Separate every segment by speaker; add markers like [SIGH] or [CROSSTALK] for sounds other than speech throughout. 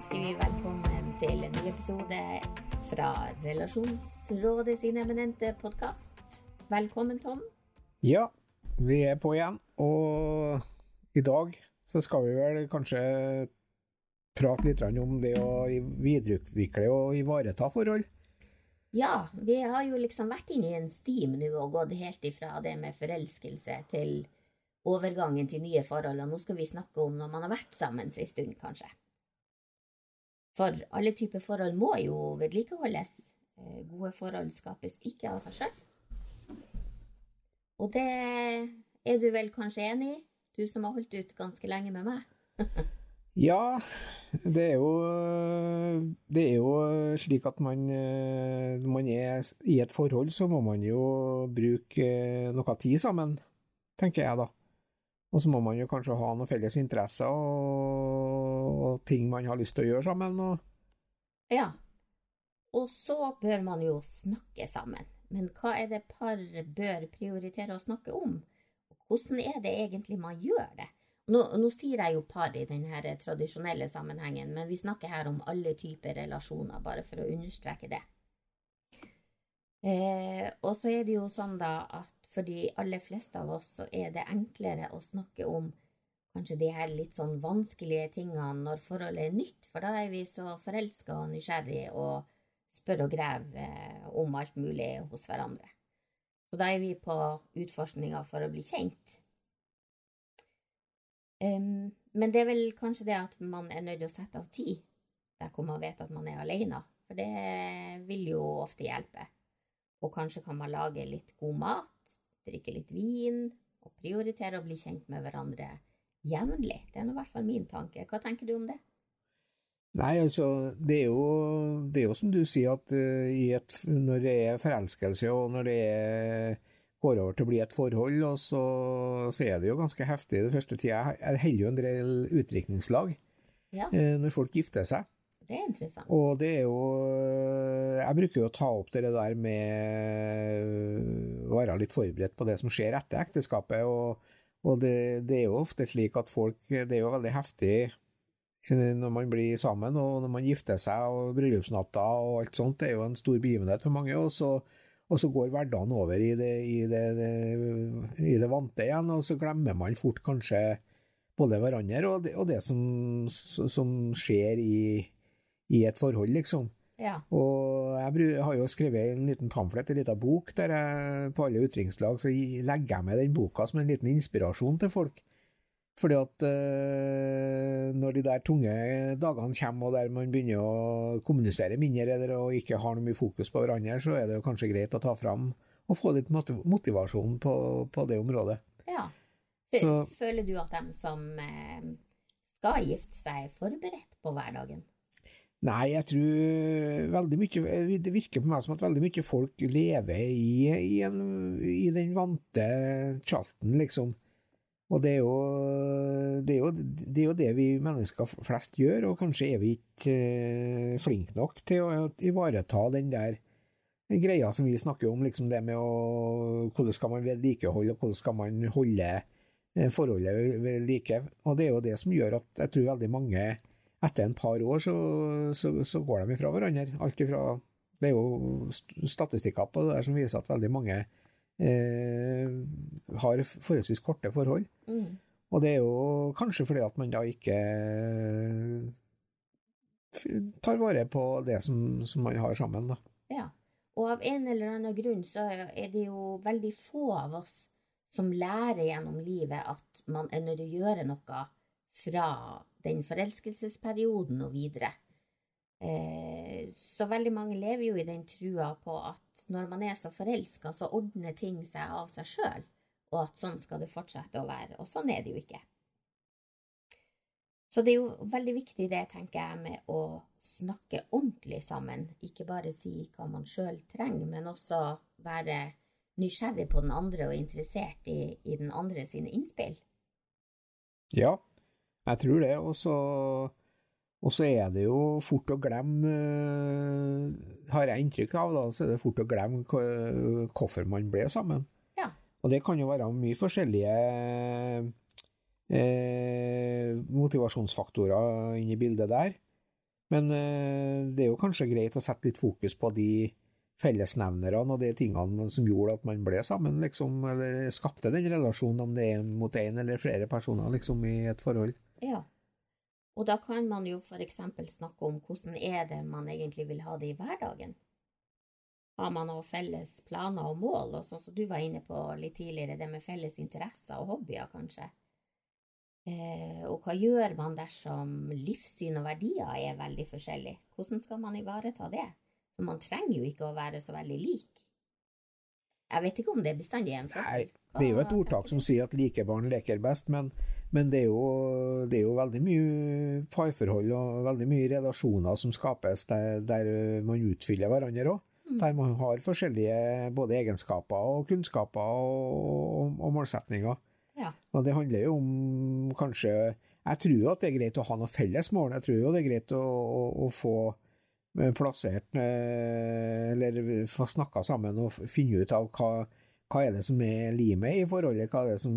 Speaker 1: ønsker vi velkommen til en ny episode fra Relasjonsrådet sin eminente podkast. Velkommen, Tom.
Speaker 2: Ja, vi er på igjen, og i dag så skal vi vel kanskje prate litt om det å videreutvikle og ivareta forhold.
Speaker 1: Ja, vi har jo liksom vært inne i en stim nå og gått helt ifra det med forelskelse til overgangen til nye forhold, og nå skal vi snakke om når man har vært sammen en stund, kanskje. For alle typer forhold må jo vedlikeholdes. Eh, gode forhold skapes ikke av seg sjøl. Og det er du vel kanskje enig i, du som har holdt ut ganske lenge med meg? [LAUGHS]
Speaker 2: Ja, det er jo Det er jo slik at man Når man er i et forhold, så må man jo bruke noe tid sammen, tenker jeg da. Og så må man jo kanskje ha noen felles interesser og, og ting man har lyst til å gjøre sammen. Og...
Speaker 1: Ja. Og så bør man jo snakke sammen. Men hva er det par bør prioritere å snakke om? Hvordan er det egentlig man gjør det? Nå, nå, sier jeg jo par i denne tradisjonelle sammenhengen, men vi snakker her om alle typer relasjoner, bare for å understreke det. Eh, og så er det jo sånn da at for de aller fleste av oss så er det enklere å snakke om kanskje de her litt sånn vanskelige tingene når forholdet er nytt, for da er vi så forelska og nysgjerrig og spør og graver eh, om alt mulig hos hverandre. Så da er vi på utforskninga for å bli kjent. Um, men det er vel kanskje det at man er nødt til å sette av tid der hvor man vet at man er alene, for det vil jo ofte hjelpe. Og kanskje kan man lage litt god mat, drikke litt vin, og prioritere å bli kjent med hverandre jevnlig. Det er nå i hvert fall min tanke. Hva tenker du om det?
Speaker 2: Nei, altså, det er jo, det er jo som du sier, at uh, et, når det er forelskelse, og når det er går over til å bli et forhold, og så, så er det jo ganske heftig det første tida. Jeg holder jo en del utdrikningslag ja. eh, når folk gifter seg.
Speaker 1: Det er interessant.
Speaker 2: Og det er jo Jeg bruker jo å ta opp det der med å være litt forberedt på det som skjer etter ekteskapet, og, og det, det, er jo ofte slik at folk Det er jo veldig heftig når man blir sammen, og når man gifter seg, og bryllupsnatta og alt sånt. Det er jo en stor begivenhet for mange. og så og så går hverdagen over i det, i, det, det, i det, vante igjen, og så glemmer man fort kanskje både hverandre og det, og som, som, skjer i, i, et forhold, liksom.
Speaker 1: Ja.
Speaker 2: Og jeg har jo skrevet en liten pamflett, en liten bok, der jeg på alle utdrikningslag så legger jeg med den boka som en liten inspirasjon til folk. Fordi at øh, når de der tunge dagene kommer, og der man begynner å kommunisere mindre eller og ikke har noe mye fokus på hverandre, så er det jo kanskje greit å ta fram og få litt motivasjon på, på det området.
Speaker 1: Ja. Så, Føler du at de som eh, skal gifte seg, er forberedt på hverdagen?
Speaker 2: Nei, jeg tror veldig mye Det virker på meg som at veldig mye folk lever i, i, en, i den vante tjalten, liksom. Og det er, jo, det, er jo, det er, jo, det vi mennesker flest gjør, og kanskje er vi ikke uh, flinke nok til å ivareta den der greia som vi snakker om, liksom det med å, hvordan skal man vedlikeholde, og hvordan skal man holde uh, forholdet ved like. Og det er jo det som gjør at jeg tror veldig mange etter en par år så, så, så går de ifra hverandre. Alt ifra Det er jo statistikker på det der som viser at veldig mange eh, har forholdsvis korte forhold. Mm. Og det er jo kanskje fordi at man da ikke tar vare på det som, som man har sammen, da.
Speaker 1: Ja, og av en eller annen grunn så er det jo veldig få av oss som lærer gjennom livet at man er nødt til å gjøre noe fra den forelskelsesperioden og videre. Eh, så veldig mange lever jo i den trua på at når man er så forelska, så ordner ting seg av seg sjøl, og at sånn skal det fortsette å være. Og sånn er det jo ikke. Så det er jo veldig viktig det, tenker jeg, med å snakke ordentlig sammen. Ikke bare si hva man sjøl trenger, men også være nysgjerrig på den andre og interessert i, i den andre sine innspill.
Speaker 2: Ja, jeg tror det. Og så og så er det jo fort å glemme, eh, har jeg inntrykk av, da, så er det fort å glemme hvorfor man ble sammen.
Speaker 1: Ja.
Speaker 2: Og det kan jo være mye forskjellige eh, motivasjonsfaktorer inni bildet der. Men eh, det er jo kanskje greit å sette litt fokus på de fellesnevnerne og de tingene som gjorde at man ble sammen, liksom, eller skapte den relasjonen, om det er mot én eller flere personer, liksom, i et forhold.
Speaker 1: Ja. Og da kan man jo for eksempel snakke om hvordan er det man egentlig vil ha det i hverdagen. Har man noen felles planer og mål, og sånn som du var inne på litt tidligere, det med felles interesser og hobbyer, kanskje. Eh, og hva gjør man dersom livssyn og verdier er veldig forskjellig? Hvordan skal man ivareta det? For man trenger jo ikke å være så veldig lik. Jeg vet ikke om det bestandig er en
Speaker 2: fordel. Det er jo et ordtak som sier at like barn leker best, men, men det, er jo, det, er jo, veldig mye parforhold og veldig mye relasjoner som skapes der, der man utfyller hverandre òg. Mm. Der man har forskjellige både egenskaper og kunnskaper og, og, målsetninger.
Speaker 1: Ja.
Speaker 2: Og det handler jo om kanskje Jeg tror jo at det er greit å ha noe felles mål. Jeg tror jo det er greit å, å, å få eh, plassert eh, Eller få snakka sammen og finne ut av hva hva er det som er limet i forholdet, hva er det som,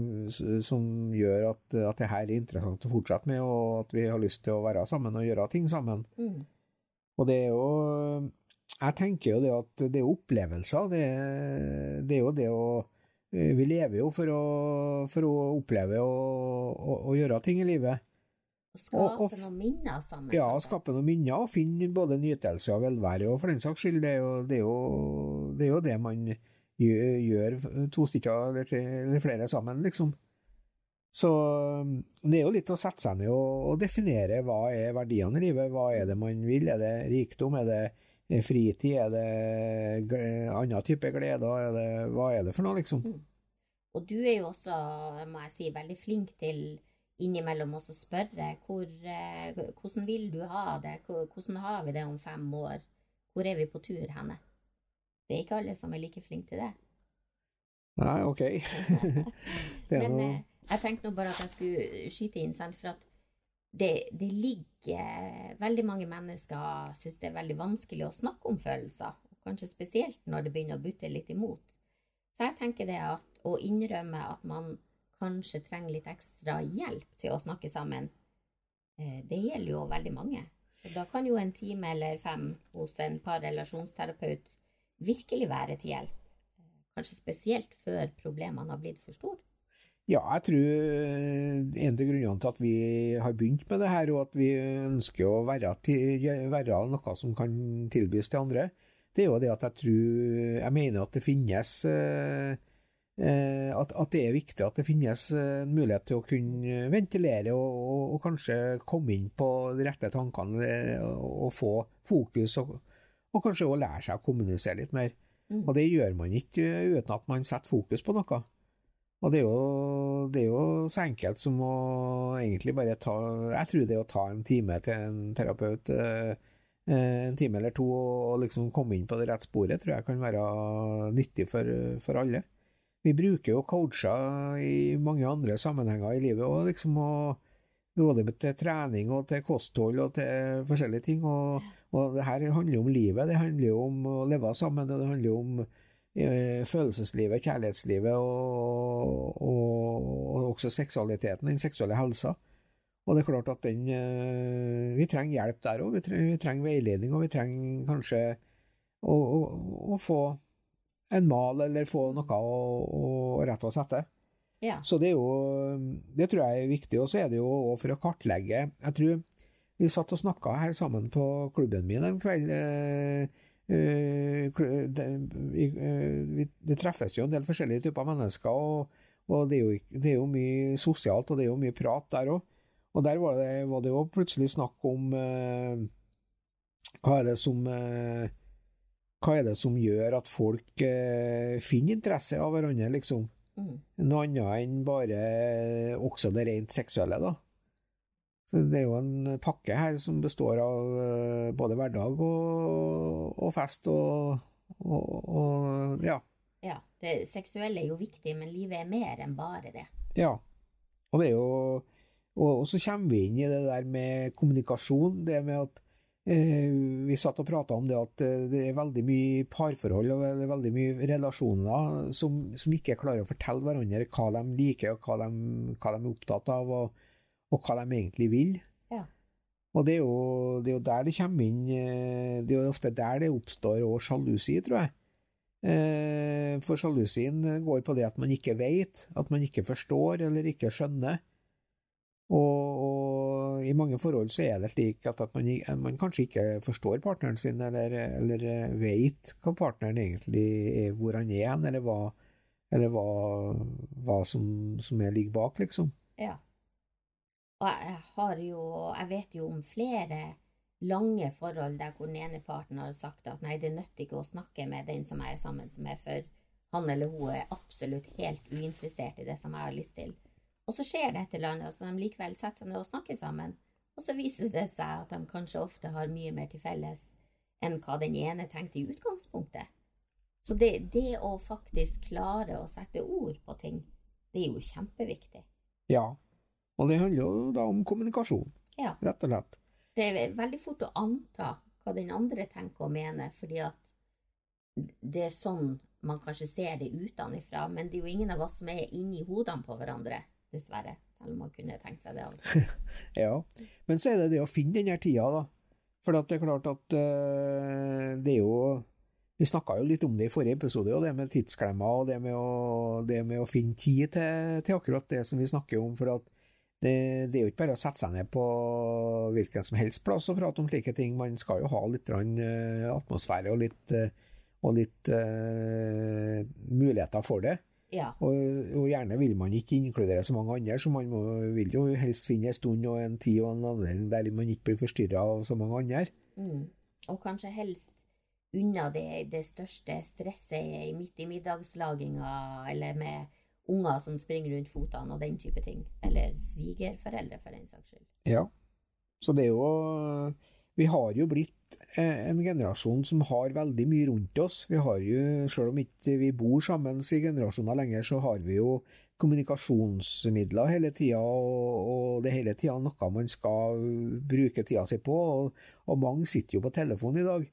Speaker 2: som gjør at, at det her er interessant å fortsette med, og at vi har lyst til å være sammen og gjøre ting sammen.
Speaker 1: Mm.
Speaker 2: Og det er jo Jeg tenker jo det at det er opplevelser. Det, det er jo det å Vi lever jo for å, for å oppleve og, gjøre ting i livet.
Speaker 1: Og skape og, noen minner sammen.
Speaker 2: Ja, skape noen minner, og finne både nytelse og velvære. Og for den saks skyld, det er jo det, er jo, det, er jo det man gjør to stykker eller, tre, eller flere sammen, liksom. Så um, det er jo litt å sette seg ned og, og, definere hva er verdiene i livet. Hva er det man vil? Er det rikdom? Er det eh, fritid? Er det annen type gleder? Er det, hva er det for noe, liksom? Mm.
Speaker 1: Og du er jo også, må jeg si, veldig flink til innimellom også spørre hvor, eh, hvordan vil du ha det? Hvordan har vi det om fem år? Hvor er vi på tur henne? Det er ikke alle som er like flinke til det.
Speaker 2: Nei, ok. [LAUGHS]
Speaker 1: Men noe... Eh, jeg tenkte nå bare at jeg skulle skyte inn, sant, for at det, det ligger Veldig mange mennesker syns det er veldig vanskelig å snakke om følelser, kanskje spesielt når det begynner å butte litt imot. Så jeg tenker det at å innrømme at man kanskje trenger litt ekstra hjelp til å snakke sammen, eh, det gjelder jo veldig mange. Så da kan jo en time eller fem hos en parrelasjonsterapeut virkelig være til hjelp. Kanskje spesielt før problemene har blitt for store.
Speaker 2: Ja, jeg tror en av grunnene til at vi har begynt med det her, og at vi ønsker å være, til, være noe som kan tilbys til andre, det er jo det at jeg tror Jeg mener at det finnes eh, eh, at, at, det er viktig at det finnes en mulighet til å kunne ventilere og, og, og kanskje komme inn på de rette tankene og, og få fokus og, og kanskje også lære seg å kommunisere litt mer. Mm. Og det gjør man ikke uten at man setter fokus på noe. Og det er, jo, det er jo så enkelt som å egentlig bare ta Jeg tror det å ta en time til en terapeut, eh, en time eller to, og liksom komme inn på det rette sporet, tror jeg kan være nyttig for, for alle. Vi bruker jo coacher i mange andre sammenhenger i livet, og liksom å både til trening og til kosthold og til forskjellige ting. Og, og det her handler om livet, det handler om å leve sammen, og det handler om eh, følelseslivet, kjærlighetslivet og, og, og, også seksualiteten, den seksuelle helsa. Og det er klart at den eh, Vi trenger hjelp der òg, vi, vi, trenger veiledning, og vi trenger kanskje å, å, å få en mal eller få noe å, å rette oss etter.
Speaker 1: Ja.
Speaker 2: Så det er jo Det tror jeg er viktig. Og så er det jo for å kartlegge Jeg tror vi satt og snakka her sammen på klubben min en kveld. Eh, eh, det, eh, treffes jo en del forskjellige typer mennesker, og, og det, er jo, det, er jo, mye sosialt, og det er jo mye prat der òg. Og der var det, var det jo plutselig snakk om eh, hva er det som eh, Hva er det som gjør at folk eh, finner interesse av hverandre, liksom?
Speaker 1: Mm.
Speaker 2: Noe annet enn bare også det rent seksuelle, da. Så det er jo en pakke her som består av uh, både hverdag og, og fest og, og, og, ja.
Speaker 1: Ja, det seksuelle er jo viktig, men livet er mer enn bare det.
Speaker 2: Ja, og det er jo Og, så kommer vi inn i det der med kommunikasjon, det med at Eh, vi satt og prata om det at eh, det er veldig mye parforhold og veldig mye relasjoner som, som ikke klarer å fortelle hverandre hva de liker og hva de, hva de er opptatt av, og, og, hva de egentlig vil.
Speaker 1: Ja.
Speaker 2: Og det er, jo, det er jo der det kommer inn eh, Det er jo ofte der det oppstår òg sjalusi, tror jeg. Eh, For sjalusien går på det at man ikke vet, at man ikke forstår eller ikke skjønner. Og, og i mange forhold så er det slik at, at man, man kanskje ikke forstår partneren sin, eller, eller vet hva partneren egentlig er, hvor han er hen, eller hva, eller hva, hva som, som er ligger bak, liksom.
Speaker 1: Ja. Og jeg har jo Jeg vet jo om flere lange forhold der hvor den ene parten har sagt at nei, det nytter ikke å snakke med den som jeg er sammen med, for han eller hun er absolutt helt uinteressert i det som jeg har lyst til. Og så skjer det et eller annet, så de likevel setter seg ned og snakker sammen. Og så viser det seg at de kanskje ofte har mye mer til felles enn hva den ene tenkte i utgangspunktet. Så det, det å faktisk klare å sette ord på ting, det er jo kjempeviktig.
Speaker 2: Ja. Og det handler jo da om kommunikasjon,
Speaker 1: Ja.
Speaker 2: rett og slett.
Speaker 1: Det er veldig fort å anta hva den andre tenker og mener, fordi at det er sånn man kanskje ser det utenfra, men det er jo ingen av oss som er inni hodene på hverandre, dessverre. Selv om man kunne tenkt seg det. av og til. [LAUGHS]
Speaker 2: Ja. Men så er det det å finne den her tida, da. For det er klart at uh, det er jo Vi snakka jo litt om det i forrige episode, og det med tidsklemmer og det med å, det med å finne tid til, til akkurat det som vi snakker om. For at det, det er jo ikke bare å sette seg ned på hvilken som helst plass og prate om slike ting. Man skal jo ha litt eh, atmosfære og litt, eh, og litt uh, muligheter for det.
Speaker 1: Ja.
Speaker 2: Og, og gjerne vil man ikke inkludere så mange andre, så man må, vil jo helst finne en stund og en tid og en anledning der man ikke blir forstyrra av så mange andre.
Speaker 1: Mm. Og kanskje helst unna det, det største stresset midt i middagslaginga, eller med unger som springer rundt fotene og den type ting. Eller svigerforeldre, for den saks skyld.
Speaker 2: Ja. Så det er jo Vi har jo blitt eh, en generasjon som har veldig mye rundt oss. Vi har jo, selv om ikke vi bor sammen i generasjoner lenger, så har vi jo kommunikasjonsmidler hele tida, og, det er hele tida noe man skal bruke tida si på. Og, og mange sitter jo på telefon i dag.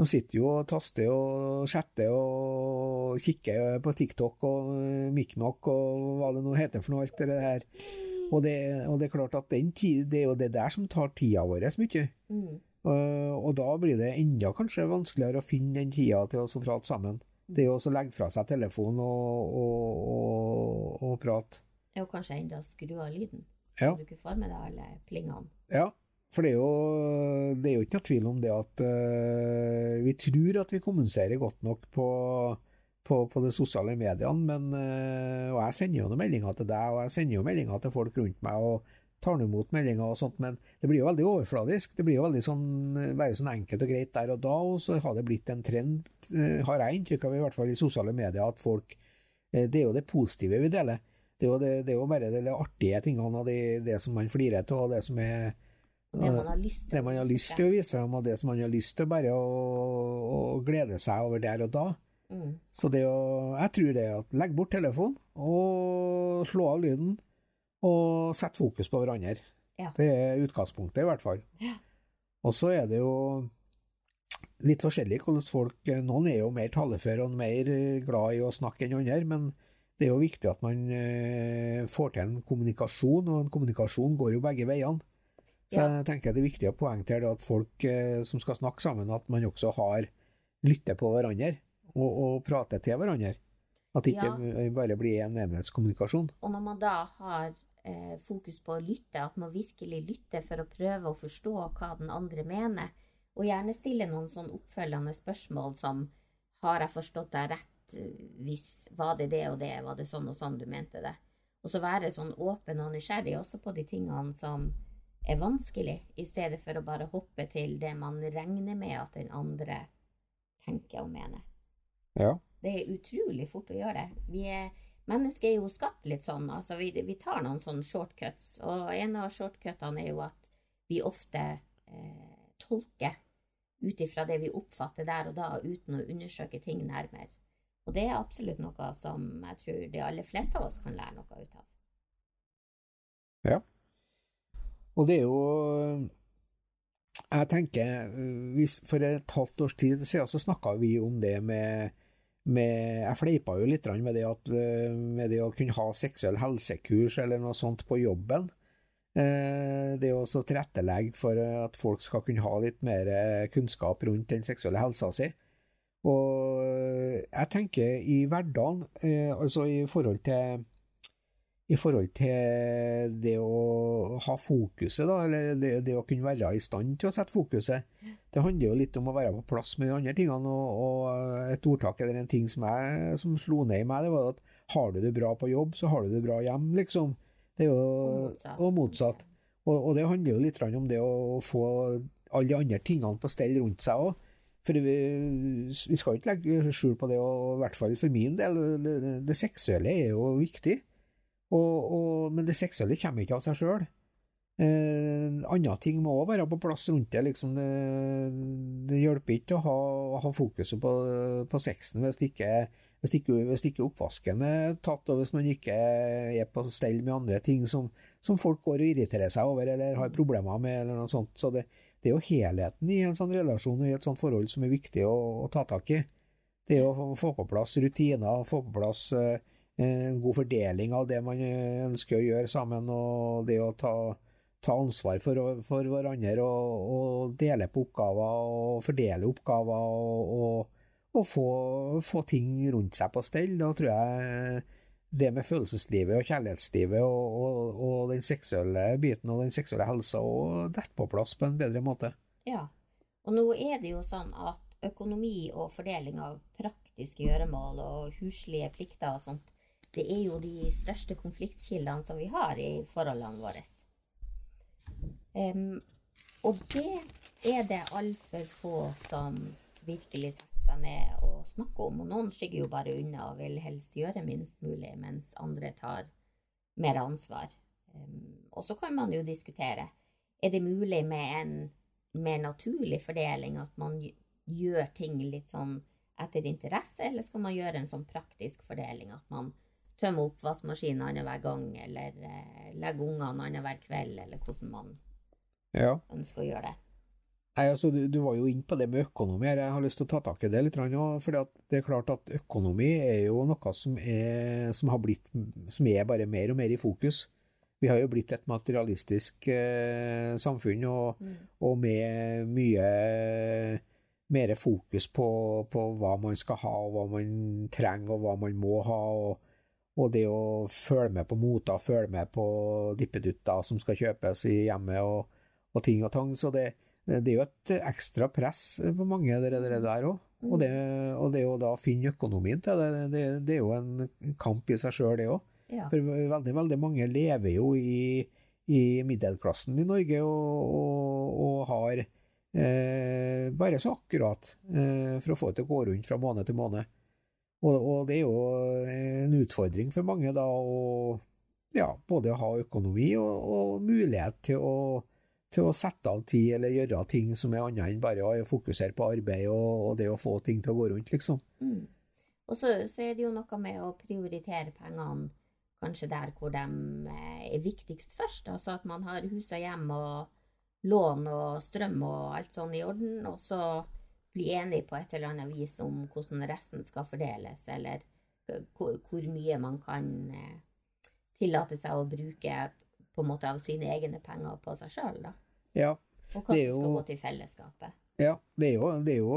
Speaker 2: De sitter jo og taster og chatter og kikker på TikTok og Mikmak og hva det nå heter for noe, alt det der. Og det, og det er klart at den tid, det er jo det der som tar tida vår mye.
Speaker 1: Mm.
Speaker 2: Og, og da blir det enda kanskje vanskeligere å finne den tida til å prate sammen. Det er jo å legge fra seg telefonen og, og, og, og prate.
Speaker 1: Er jo kanskje enda skru av lyden,
Speaker 2: Ja.
Speaker 1: så du ikke får med deg alle plingene.
Speaker 2: Ja, for det er jo, det er jo ikke noe tvil om det at uh, vi tror at vi kommuniserer godt nok på, på, på de sosiale mediene, men, uh, og jeg sender jo noen meldinger til deg, og jeg sender jo meldinger til folk rundt meg, og tar imot meldinger og sånt, men det blir jo veldig overfladisk. Det blir jo veldig sånn, bare sånn enkelt og greit der og da, og så har det blitt en trend, eh, har jeg inntrykk av i hvert fall i sosiale medier, at folk eh, Det er jo det positive vi deler. Det er jo, det, det er jo bare de artige tingene og det, det som man flirer av, og det som er
Speaker 1: Det man har lyst til.
Speaker 2: det man har lyst til å vise frem, og det som man har lyst til bare å, å glede seg over der og da.
Speaker 1: Mm.
Speaker 2: Så det å, jeg tror det er at legg bort telefonen, og slå av lyden, og sett fokus på hverandre.
Speaker 1: Ja.
Speaker 2: Det er utgangspunktet, i hvert fall.
Speaker 1: Ja.
Speaker 2: Og så er det jo litt forskjellig hvordan folk Noen er jo mer taleføre og mer glad i å snakke enn andre, men det er jo viktig at man eh, får til en kommunikasjon, og en kommunikasjon går jo begge veiene. Så
Speaker 1: Ja.
Speaker 2: jeg tenker det er viktig å poengtere at folk eh, som skal snakke sammen, at man også har lytter på hverandre og, og prater til hverandre. At det ikke ja. bare blir en enhetskommunikasjon.
Speaker 1: Og når man da har eh, fokus på å lytte, at man virkelig lytter for å prøve å forstå hva den andre mener, og gjerne stille noen sånn oppfølgende spørsmål som har jeg forstått deg rett, hvis var det det og det, var det sånn og sånn du mente det? Og så være sånn åpen og nysgjerrig også på de tingene som er vanskelig, i stedet for å bare hoppe til det man regner med at den andre tenker og mener.
Speaker 2: Ja.
Speaker 1: Det er utrolig fort å gjøre det. Vi er, mennesker er jo skapt litt sånn, altså vi, vi tar noen sånne shortcuts, og en av shortcutene er jo at vi ofte eh, tolker ut ifra det vi oppfatter der og da, uten å undersøke ting nærmere. Og det er absolutt noe som jeg tror de aller fleste av oss kan lære noe ut av.
Speaker 2: Ja. Og det er jo Jeg tenker hvis, For et halvt års tid siden så snakka vi om det med, med Jeg fleipa jo litt med det, at, med det å kunne ha seksuell helsekurs eller noe sånt på jobben. Eh, det å også tilrettelegge for at folk skal kunne ha litt mer eh, kunnskap rundt den seksuelle helsa si. Og jeg tenker i hverdagen, eh, altså i forhold til i forhold til det å ha fokuset, da, eller det, det, å kunne være i stand til å sette fokuset. Det handler jo litt om å være på plass med de andre tingene, og, og et ordtak eller en ting som, jeg, som slo ned i meg, det var at har du det bra på jobb, så har du det bra hjem, liksom. Det er jo, og motsatt. Og, og, det handler jo litt om det å få alle de andre tingene på stell rundt seg òg. For vi, vi, skal ikke legge skjul på det, og i hvert fall for min del, det, det, det seksuelle er jo viktig. Og, og, men det seksuelle kommer ikke av seg sjøl. Eh, andre ting må òg være på plass rundt det. Liksom det, det, hjelper ikke å ha, ha fokuset på, på sexen hvis ikke, hvis, ikke, hvis ikke oppvasken er tatt, og hvis man ikke er på stell med andre ting som, som, folk går og irriterer seg over eller har problemer med. eller noe sånt. Så det, det er jo helheten i en sånn relasjon og i et sånt forhold som er viktig å, å ta tak i. Det er å få på plass rutiner, få på plass uh, en god fordeling av det man eh, ønsker å gjøre sammen, og det å ta, ta ansvar for, for, hverandre og, og, dele på oppgaver og fordele oppgaver og, og, og få, få, ting rundt seg på stell. Da tror jeg det med følelseslivet og kjærlighetslivet og den seksuelle biten og den seksuelle helsa og detter på plass på en bedre måte.
Speaker 1: Ja, og nå er det jo sånn at økonomi og fordeling av praktiske gjøremål og huslige plikter og sånt det er jo de største konfliktkildene som vi har i forholdene våre. Um, og det er det altfor få som virkelig setter seg ned og snakker om. Og noen skygger jo bare unna og vil helst gjøre minst mulig, mens andre tar mer ansvar. Um, og så kan man jo diskutere er det mulig med en mer naturlig fordeling, at man gjør ting litt sånn etter interesse, eller skal man gjøre en sånn praktisk fordeling, at man tømme oppvaskmaskinen annenhver gang, eller eh, legge ungene annenhver kveld, eller hvordan man ja. ønsker å gjøre det.
Speaker 2: Nei, altså, du, du, var jo inne på det med økonomi her. Jeg har lyst til å ta tak i det litt. For det er klart at økonomi er jo noe som er, som har blitt, som er bare mer og mer i fokus. Vi har jo blitt et materialistisk eh, samfunn, og, mm. og, med mye mer fokus på, på, hva man skal ha, og hva man trenger, og hva man må ha. og og det å følge med på moter, følge med på dippedutter som skal kjøpes i hjemmet, og, og ting og tang. Så det, det, er jo et ekstra press på mange av det der òg. Og, det, og det å da finne økonomien til det, det, det er jo en kamp i seg sjøl, det òg. Ja. For veldig, veldig mange lever jo i, i middelklassen i Norge og, og, og har eh, bare så akkurat eh, for å få det til å gå rundt fra måned til måned. Og, og, det er jo en utfordring for mange, da, å ja, både ha økonomi og, og mulighet til å, til å, sette av tid eller gjøre ting som er annet enn bare å fokusere på arbeid og, og, det å få ting til å gå rundt, liksom.
Speaker 1: Mm. Og så, så, er det jo noe med å prioritere pengene kanskje der hvor de eh, er viktigst først. Altså at man har hus og hjem og lån og strøm og alt sånn i orden, og så bli enig på et eller annet vis om hvordan resten skal fordeles, eller hvor, hvor mye man kan eh, tillate seg å bruke på en måte av sine egne penger på seg sjøl, da.
Speaker 2: Ja,
Speaker 1: og hva som skal gå til fellesskapet.
Speaker 2: Ja, det er jo Det, er jo,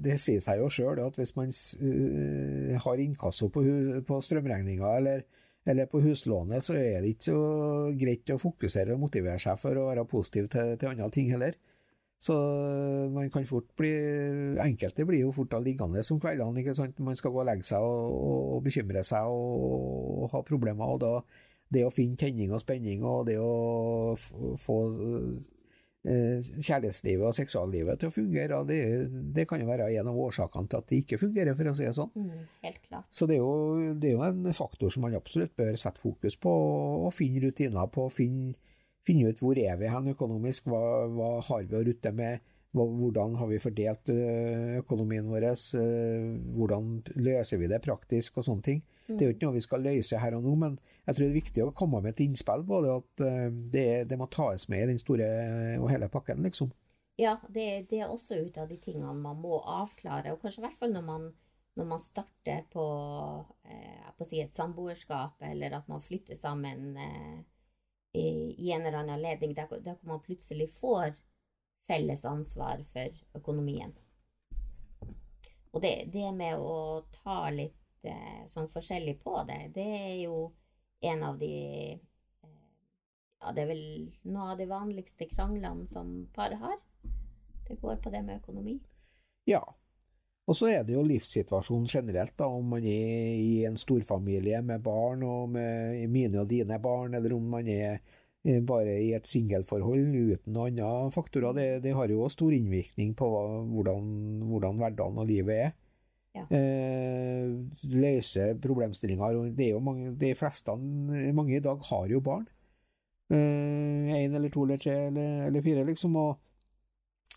Speaker 2: det sier seg jo sjøl at hvis man uh, har inkasso på, på strømregninga eller, eller, på huslånet, så er det ikke så greit å fokusere og motivere seg for å være positiv til, til andre ting heller. Så eh, man kan fort bli Enkelte blir jo fort liggende om kveldene. ikke sant? Man skal gå og legge seg og, og bekymre seg og, og, ha problemer. og da Det å finne tenning og spenning og det å få eh, kjærlighetslivet og seksuallivet til å fungere, det, det, kan jo være en av årsakene til at det ikke fungerer, for å si det sånn.
Speaker 1: Mm, helt klart.
Speaker 2: Så det er, jo, det er, jo, en faktor som man absolutt bør sette fokus på, og finne rutiner på. finne finne ut hvor er vi hen økonomisk, hva, hva har vi å rutte med, hvordan har vi fordelt eh, økonomien vår, eh, hvordan løser vi det praktisk og sånne ting. Mm. Det er jo ikke noe vi skal løse her og nå, men jeg tror det er viktig å komme med et innspill på det, at eh, det, det må tas med i den store og hele pakken, liksom.
Speaker 1: Ja, det, det, er også ut av de tingene man må avklare, og kanskje i hvert fall når man, når man starter på, eh, på si et samboerskap, eller at man flytter sammen eh, i, en eller annen anledning der, der man plutselig får felles ansvar for økonomien. Og det, det med å ta litt eh, sånn forskjellig på det, det er jo en av de eh, Ja, det er vel noe av de vanligste kranglene som par har. Det går på det med økonomi.
Speaker 2: Ja. Og så er det jo livssituasjonen generelt, da, om man er i en storfamilie med barn og med mine og dine barn, eller om man er eh, bare i et singelforhold uten noen andre faktorer. Det, det, har jo stor innvirkning på hvordan, hvordan hverdagen og livet er. Ja. Eh, løse problemstillinger. Det er jo mange, de fleste, mange i dag har jo barn. Én eh, eller to eller tre eller, eller, fire, liksom. Og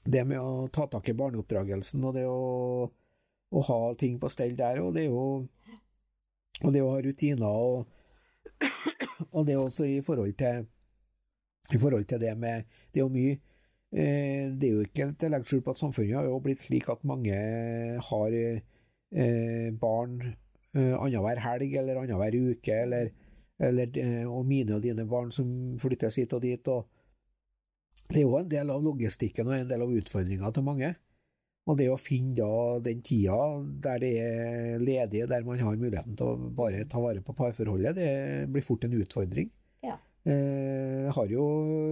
Speaker 2: det med å ta tak i barneoppdragelsen og det å, å ha ting på stell der, og det er jo og det å ha rutiner og, og det også i forhold til i forhold til det med Det er jo mye eh, Det er jo ikke til å legge skjul på at samfunnet har jo blitt slik at mange har eh, barn eh, annenhver helg eller annenhver uke, eller, eller, eh, og mine og dine barn som flyttes hit og dit. og Det er jo en del av logistikken og en del av utfordringa til mange. Og det å finne da den tida der det er ledige, der man har muligheten til å bare ta vare på parforholdet, det blir fort en utfordring.
Speaker 1: Ja.
Speaker 2: Eh, jeg har jo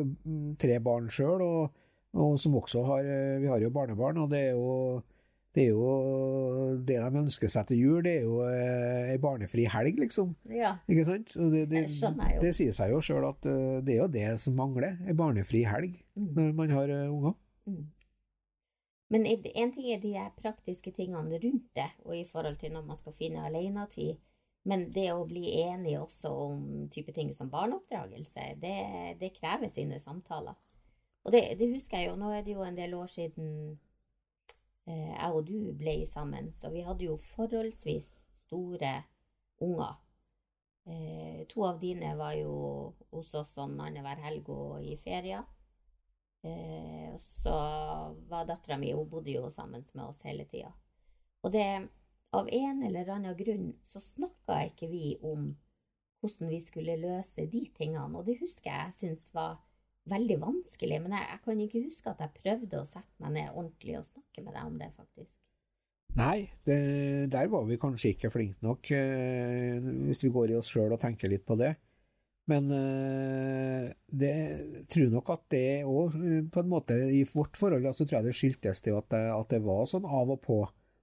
Speaker 2: mm, tre barn sjøl, og, og, som også har eh, Vi har jo barnebarn, og det er jo det er jo det de ønsker seg til jul, det er jo ei eh, barnefri helg, liksom.
Speaker 1: Ja.
Speaker 2: Ikke sant? Det, det,
Speaker 1: det,
Speaker 2: det, sier seg jo sjøl at det er jo det som mangler, ei barnefri helg, mm. når man har unger. Mm.
Speaker 1: Men en ting er de praktiske tingene rundt det, og i forhold til når man skal finne alenetid. Men det å bli enige også om type ting som barneoppdragelse, det, det krever sine samtaler. Og det, det, husker jeg jo, nå er det jo en del år siden eh, jeg og du ble sammen, så vi hadde jo forholdsvis store unger. Eh, to av dine var jo hos oss sånn annenhver helg og i ferier. Eh, og så var dattera mi Hun bodde jo sammen med oss hele tida. Og det Av en eller annen grunn så snakka ikke vi om hvordan vi skulle løse de tingene, og det husker jeg jeg syntes var veldig vanskelig. Men jeg, jeg, kan ikke huske at jeg prøvde å sette meg ned ordentlig og snakke med deg om det, faktisk.
Speaker 2: Nei, det, der var vi kanskje ikke flinke nok, eh, hvis vi går i oss sjøl og tenker litt på det. Men uh, det tror nok at det òg, eh, på en måte, i vårt forhold, så tror jeg det skyldtes til at, at, det var sånn av og på.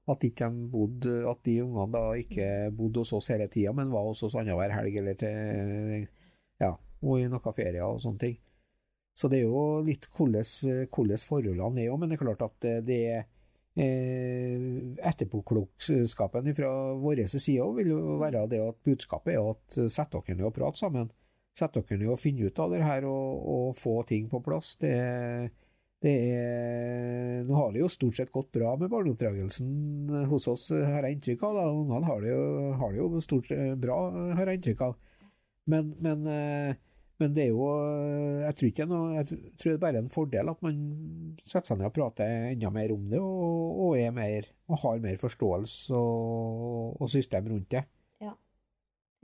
Speaker 2: At, de, bodde, at de ungene da ikke bodde hos oss hele tida, men var hos oss annenhver helg eller til Ja, og i noen ferier og sånne ting. Så det er jo litt hvordan forholdene er òg, men det er klart at det er eh, Etterpåklokskapen fra vår side vil jo være det at budskapet er at sett dere ned og prat sammen sette dere ned og finne ut av det her og, og få ting på plass. Det, det er, nå har det jo stort sett gått bra med barneoppdragelsen hos oss, har jeg inntrykk av. Ungene har, har, det jo stort sett bra, har jeg inntrykk av. Men, men, eh, men, det er jo Jeg tror ikke noe, jeg tror det er bare en fordel at man setter seg ned og prater enda mer om det, og, og, mer, og har mer forståelse og, og system rundt det.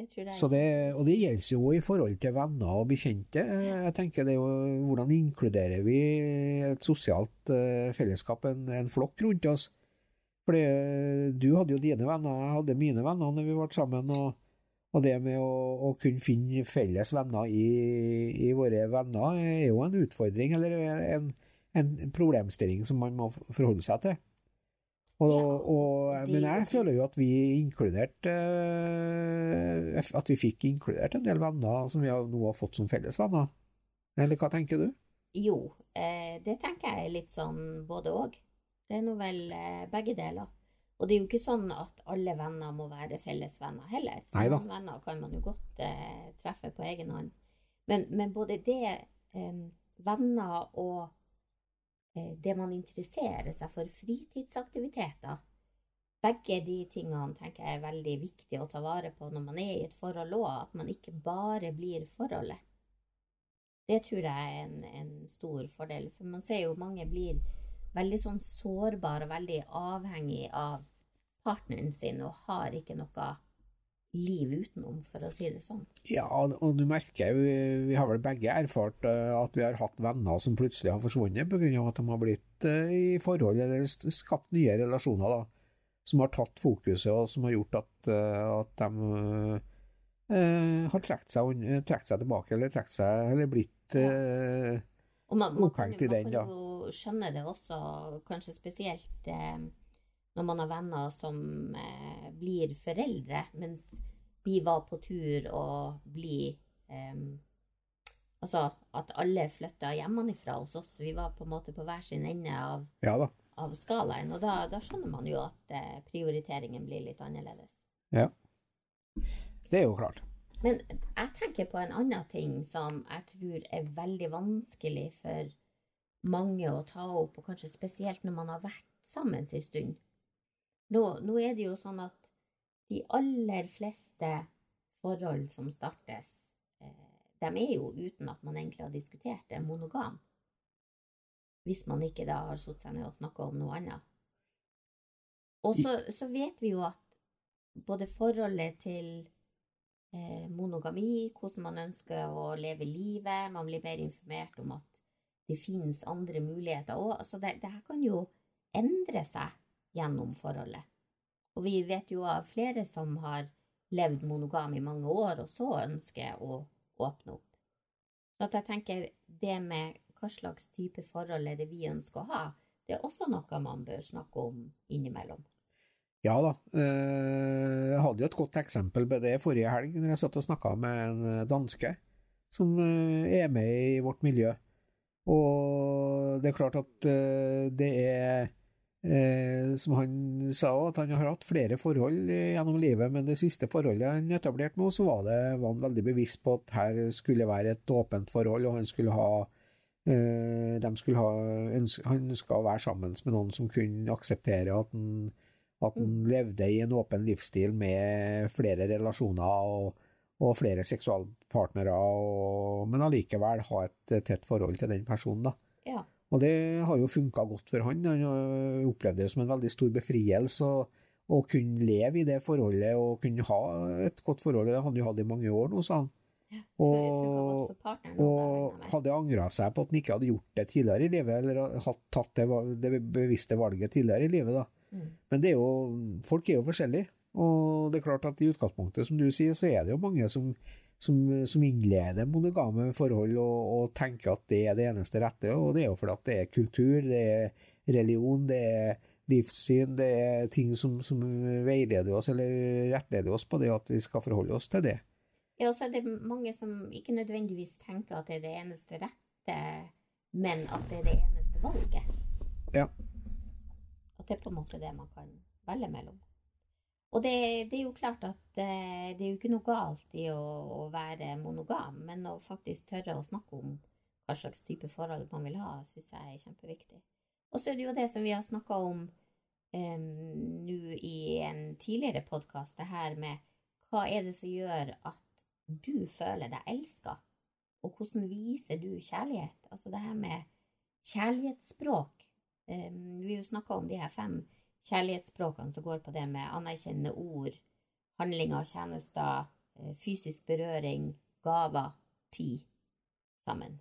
Speaker 1: Det
Speaker 2: det, og det gjelder jo i forhold til venner og bekjente. Jeg tenker det jo Hvordan inkluderer vi et sosialt uh, fellesskap, en, en, flokk rundt oss? Fordi du hadde jo dine venner, jeg hadde mine venner når vi ble sammen. og, og det med å, å, kunne finne felles venner i, i, våre venner er jo en utfordring, eller en, en problemstilling som man må forholde seg til. Og, og, men jeg føler jo at vi inkludert uh, At vi fikk inkludert en del venner som vi nå har fått som felles venner. Eller hva tenker du?
Speaker 1: Jo, eh, det tenker jeg litt sånn både òg. Det er nå vel eh, begge deler. Og det er jo ikke sånn at alle venner må være felles venner heller.
Speaker 2: Neida.
Speaker 1: Noen venner kan man jo godt eh, treffe på egen hånd. Men, men både det, eh, venner og Eh, det man interesserer seg for fritidsaktiviteter. Begge de tingene tenker jeg er veldig viktig å ta vare på når man er i et forhold òg, at man ikke bare blir forholdet. Det tror jeg er en, en, stor fordel, for man ser jo mange blir veldig sånn sårbare og veldig avhengig av partneren sin og har ikke noe liv utenom, for å si det sånn.
Speaker 2: Ja, og du merker, vi, vi har vel begge erfart uh, at vi har hatt venner som plutselig har forsvunnet pga. at de har blitt uh, i forhold eller skapt nye relasjoner da, som har tatt fokuset og som har gjort at, uh, at de har trukket seg, seg, tilbake eller, seg, eller blitt ja.
Speaker 1: opphengt i den. Man kan jo skjønne det også, kanskje spesielt når man har venner som eh, blir foreldre, mens vi var på tur og bli eh, Altså at alle flytta hjemmefra hos oss. Vi var på en måte på hver sin ende av,
Speaker 2: ja
Speaker 1: av skalaen. Og da, da, skjønner man jo at eh, prioriteringen blir litt annerledes.
Speaker 2: Ja. Det er jo klart.
Speaker 1: Men jeg tenker på en annen ting som jeg tror er veldig vanskelig for mange å ta opp, og kanskje spesielt når man har vært sammen en stund. Nå, nå, er det jo sånn at de aller fleste forhold som startes, eh, de er jo uten at man egentlig har diskutert det, monogam. Hvis man ikke da har satt seg ned og snakka om noe annet. Og så, så, vet vi jo at både forholdet til eh, monogami, hvordan man ønsker å leve livet, man blir mer informert om at det finnes andre muligheter òg. Altså det, det her kan jo endre seg gjennom forholdet. Og vi vet jo av flere som har levd monogam i mange år, og så ønsker å åpne opp. Så at jeg tenker det med hva slags type forhold er det vi ønsker å ha, det er også noe man bør snakke om innimellom.
Speaker 2: Ja da, eh, jeg hadde jo et godt eksempel på det forrige helg, når jeg satt og snakka med en danske som eh, er med i vårt miljø. Og det er klart at eh, det er Eh, som han sa, at han har hatt flere forhold gjennom livet, men det siste forholdet han etablerte nå, så var, det, var han veldig bevisst på at her skulle være et åpent forhold, og han skulle ha eh, skulle ha, Han ønska å være sammen med noen som kunne akseptere at han, at han mm. levde i en åpen livsstil med flere relasjoner og, og flere seksualpartnere, og, men allikevel ha et tett forhold til den personen. da. Og det har jo funka godt for han. Han har opplevd det som en veldig stor befrielse å kunne leve i det forholdet og kunne ha et godt forhold. Det hadde han jo hatt i mange år nå, sa han.
Speaker 1: Ja, og,
Speaker 2: og hadde angra seg på at han ikke hadde gjort det tidligere i livet, eller hadde tatt det, det bevisste valget tidligere i livet. da. Mm. Men det er jo, folk er jo forskjellige, og det er klart at i utgangspunktet, som du sier, så er det jo mange som som, som innleder monogame forhold og, og, tenker at det er det eneste rette. Og det er jo fordi at det er kultur, det er religion, det er livssyn, det er ting som, som veileder oss eller rettleder oss på det at vi skal forholde oss til det.
Speaker 1: Ja, og så er det mange som ikke nødvendigvis tenker at det er det eneste rette, men at det er det eneste valget.
Speaker 2: Ja.
Speaker 1: At det er på en måte det man kan velge mellom. Og det, det, er jo klart at eh, det er jo ikke noe galt i å, å, være monogam, men å faktisk tørre å snakke om hva slags type forhold man vil ha, syns jeg er kjempeviktig. Og så er det jo det som vi har snakka om um, nå i en tidligere podkast, det her med hva er det som gjør at du føler deg elska, og hvordan viser du kjærlighet? Altså det her med kjærlighetsspråk. Um, vi har jo snakka om de her fem kjærlighetsspråkene som går på det med anerkjennende ord, handlinger, tjenester, eh, fysisk berøring, gaver, tid sammen.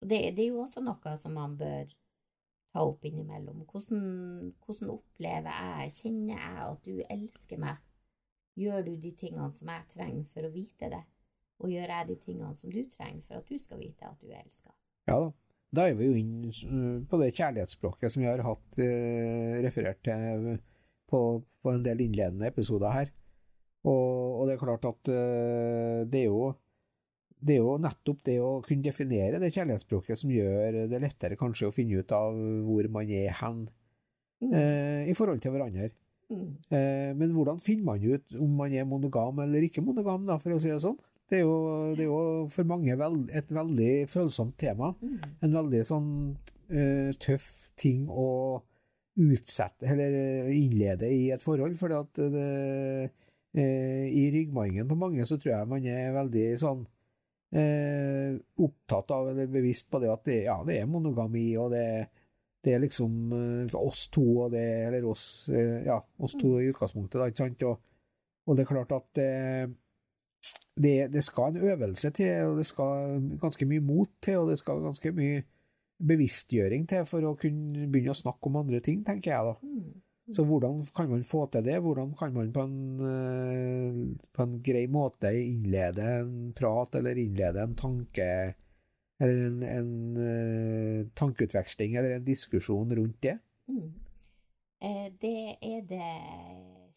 Speaker 1: Det, det, er jo også noe som man bør ta opp innimellom. Hvordan, hvordan opplever jeg, kjenner jeg at du elsker meg? Gjør du de tingene som jeg trenger for å vite det? Og gjør jeg de tingene som du trenger for at du skal vite at du er elska?
Speaker 2: Ja da. Da er vi jo inn på det kjærlighetsspråket som vi har hatt eh, referert til på, på, en del innledende episoder her. Og, og det er klart at eh, det, er jo, det er jo nettopp det å kunne definere det kjærlighetsspråket som gjør det lettere kanskje å finne ut av hvor man er hen mm. eh, i forhold til hverandre. Mm. Eh, men hvordan finner man ut om man er monogam eller ikke monogam, da, for å si det sånn? Det er jo, det er jo for mange veld, et veldig følsomt tema. Mm. En veldig sånn uh, tøff ting å utsette, eller eh, innlede i et forhold. For at det, uh, i ryggmargen på mange så tror jeg man er veldig sånn uh, opptatt av, eller bevisst på det at det, ja, det er monogami, og det, det er liksom oss to, og det, eller oss, ja, oss to i utgangspunktet, da, ikke sant? Og, Og det er klart at eh, det, det skal en øvelse til, og det skal ganske mye mot til, og det skal ganske mye bevisstgjøring til for å kunne begynne å snakke om andre ting, tenker jeg da.
Speaker 1: Mm.
Speaker 2: Så hvordan kan man få til det? Hvordan kan man på en, eh, på en grei måte innlede en prat, eller innlede en tanke, eller en, en eh, tankeutveksling, eller en diskusjon rundt det?
Speaker 1: Mm. Eh, det er det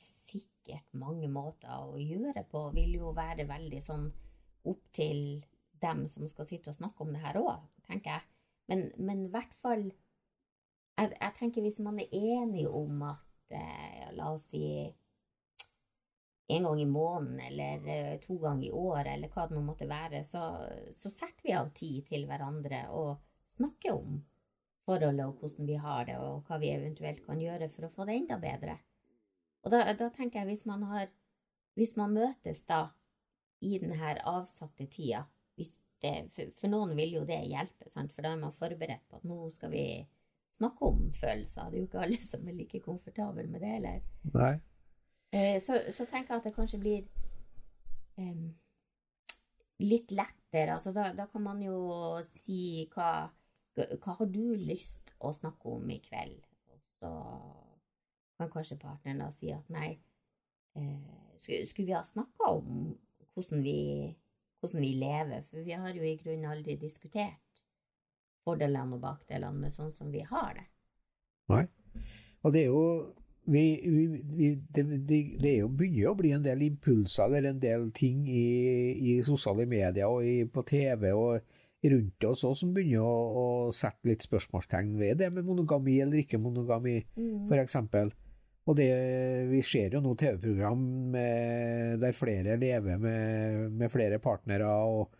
Speaker 1: sikkert mange måter å gjøre på. Vil jo være veldig sånn opp til dem som skal sitte og snakke om det her òg, tenker jeg. Men, men i hvert fall jeg, jeg tenker hvis man er enig om at eh, la oss si en gang i måneden eller eh, to ganger i året, eller hva det nå måtte være, så, så setter vi av tid til hverandre og snakker om forholdet og hvordan vi har det, og hva vi eventuelt kan gjøre for å få det enda bedre. Og da, da tenker jeg hvis man har Hvis man møtes da i denne avsatte tida det, for, for noen vil jo det hjelpe, sant? for da er man forberedt på at nå skal vi snakke om følelser. Det er jo ikke alle som er like komfortable med det, eller?
Speaker 2: Nei.
Speaker 1: Eh, så, så tenker jeg at det kanskje blir em, litt lettere. Altså da, da kan man jo si hva, hva har du lyst å snakke om i kveld? Og så kan kanskje partneren da si at nei, eh, skulle, skulle vi ha snakka om hvordan vi, hvordan vi lever? For vi har jo i grunnen aldri diskutert fordelene og bakdelene med sånn som vi har det.
Speaker 2: Nei. Og det er jo vi, vi, vi, det, det, det er jo, begynner å bli en del impulser eller en del ting i, i sosiale medier og i, på TV og rundt oss også som begynner å, å sette litt spørsmålstegn ved det med monogami eller ikke monogami,
Speaker 1: Mm.
Speaker 2: for eksempel. Og det, vi ser jo nå TV-program der flere lever med, med flere partnere, og,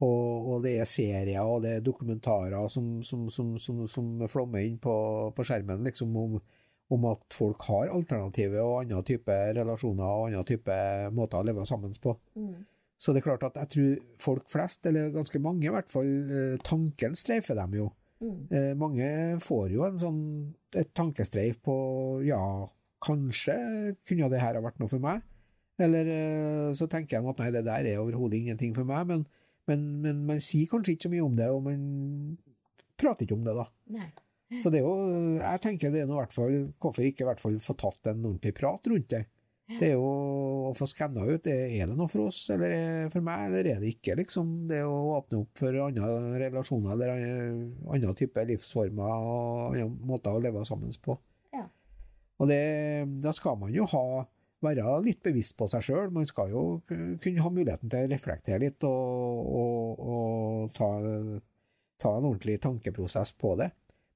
Speaker 2: og, og det er serier og det er dokumentarer som, som, som, som, som flommer inn på, på skjermen, liksom om, om at folk har alternativer og andre typer relasjoner og andre typer måter å leve sammen på.
Speaker 1: Mm.
Speaker 2: Så det er klart at jeg tror folk flest, eller ganske mange i hvert fall, eh, tanken streifer dem jo.
Speaker 1: Mm.
Speaker 2: Eh, mange får jo en sånn, et tankestreif på ja, kanskje kunne det her ha vært noe for meg. Eller eh, så tenker jeg at nei, det der er overhodet ingenting for meg, men, men, men man sier kanskje ikke så mye om det, og man prater ikke om det, da.
Speaker 1: Nei. [LAUGHS]
Speaker 2: Så det er jo, jeg tenker det er noe i hvert fall, hvorfor ikke i hvert fall få tatt en ordentlig prat rundt det. Det er jo å få skanna ut, er det noe for oss, eller er for meg, eller er det ikke, liksom. Det å åpne opp for andre relasjoner, eller andre typer livsformer og andre måter å leve sammen på. Og det, da skal man jo ha, være litt bevisst på seg sjøl. Man skal jo kunne ha muligheten til å reflektere litt og, og, og ta, ta en ordentlig tankeprosess på det.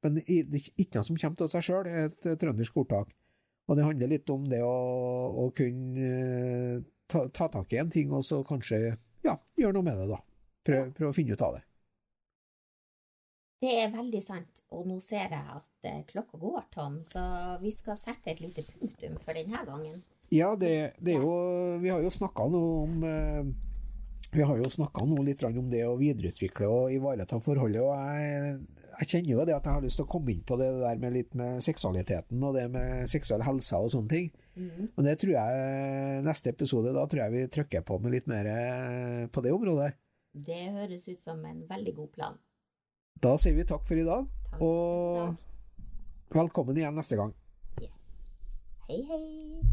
Speaker 2: Men det er ikke noe som kommer til seg sjøl, et trøndersk ordtak. Og det handler litt om det å, å kunne eh, ta, ta tak i en ting, og så kanskje ja, gjøre noe med det, da. Prøv, prøv å finne ut av det.
Speaker 1: Det er veldig sant, og nå ser jeg at eh, klokka går, Tom, så vi skal sette et lite punktum for denne gangen.
Speaker 2: Ja, det, det er jo Vi har jo snakka noe om eh, Vi har jo snakka litt om det å videreutvikle og ivareta forholdet, og jeg, jeg kjenner jo det at jeg har lyst til å komme inn på det der med litt med seksualiteten og det med seksuell helse og sånne ting.
Speaker 1: Mm.
Speaker 2: Men det tror jeg neste episode, da tror jeg vi trykker på med litt mer eh, på det området.
Speaker 1: Det høres ut som en veldig god plan.
Speaker 2: Da sier vi takk for i dag,
Speaker 1: Takk og i dag.
Speaker 2: velkommen igjen neste gang.
Speaker 1: Yes. Hei, hei.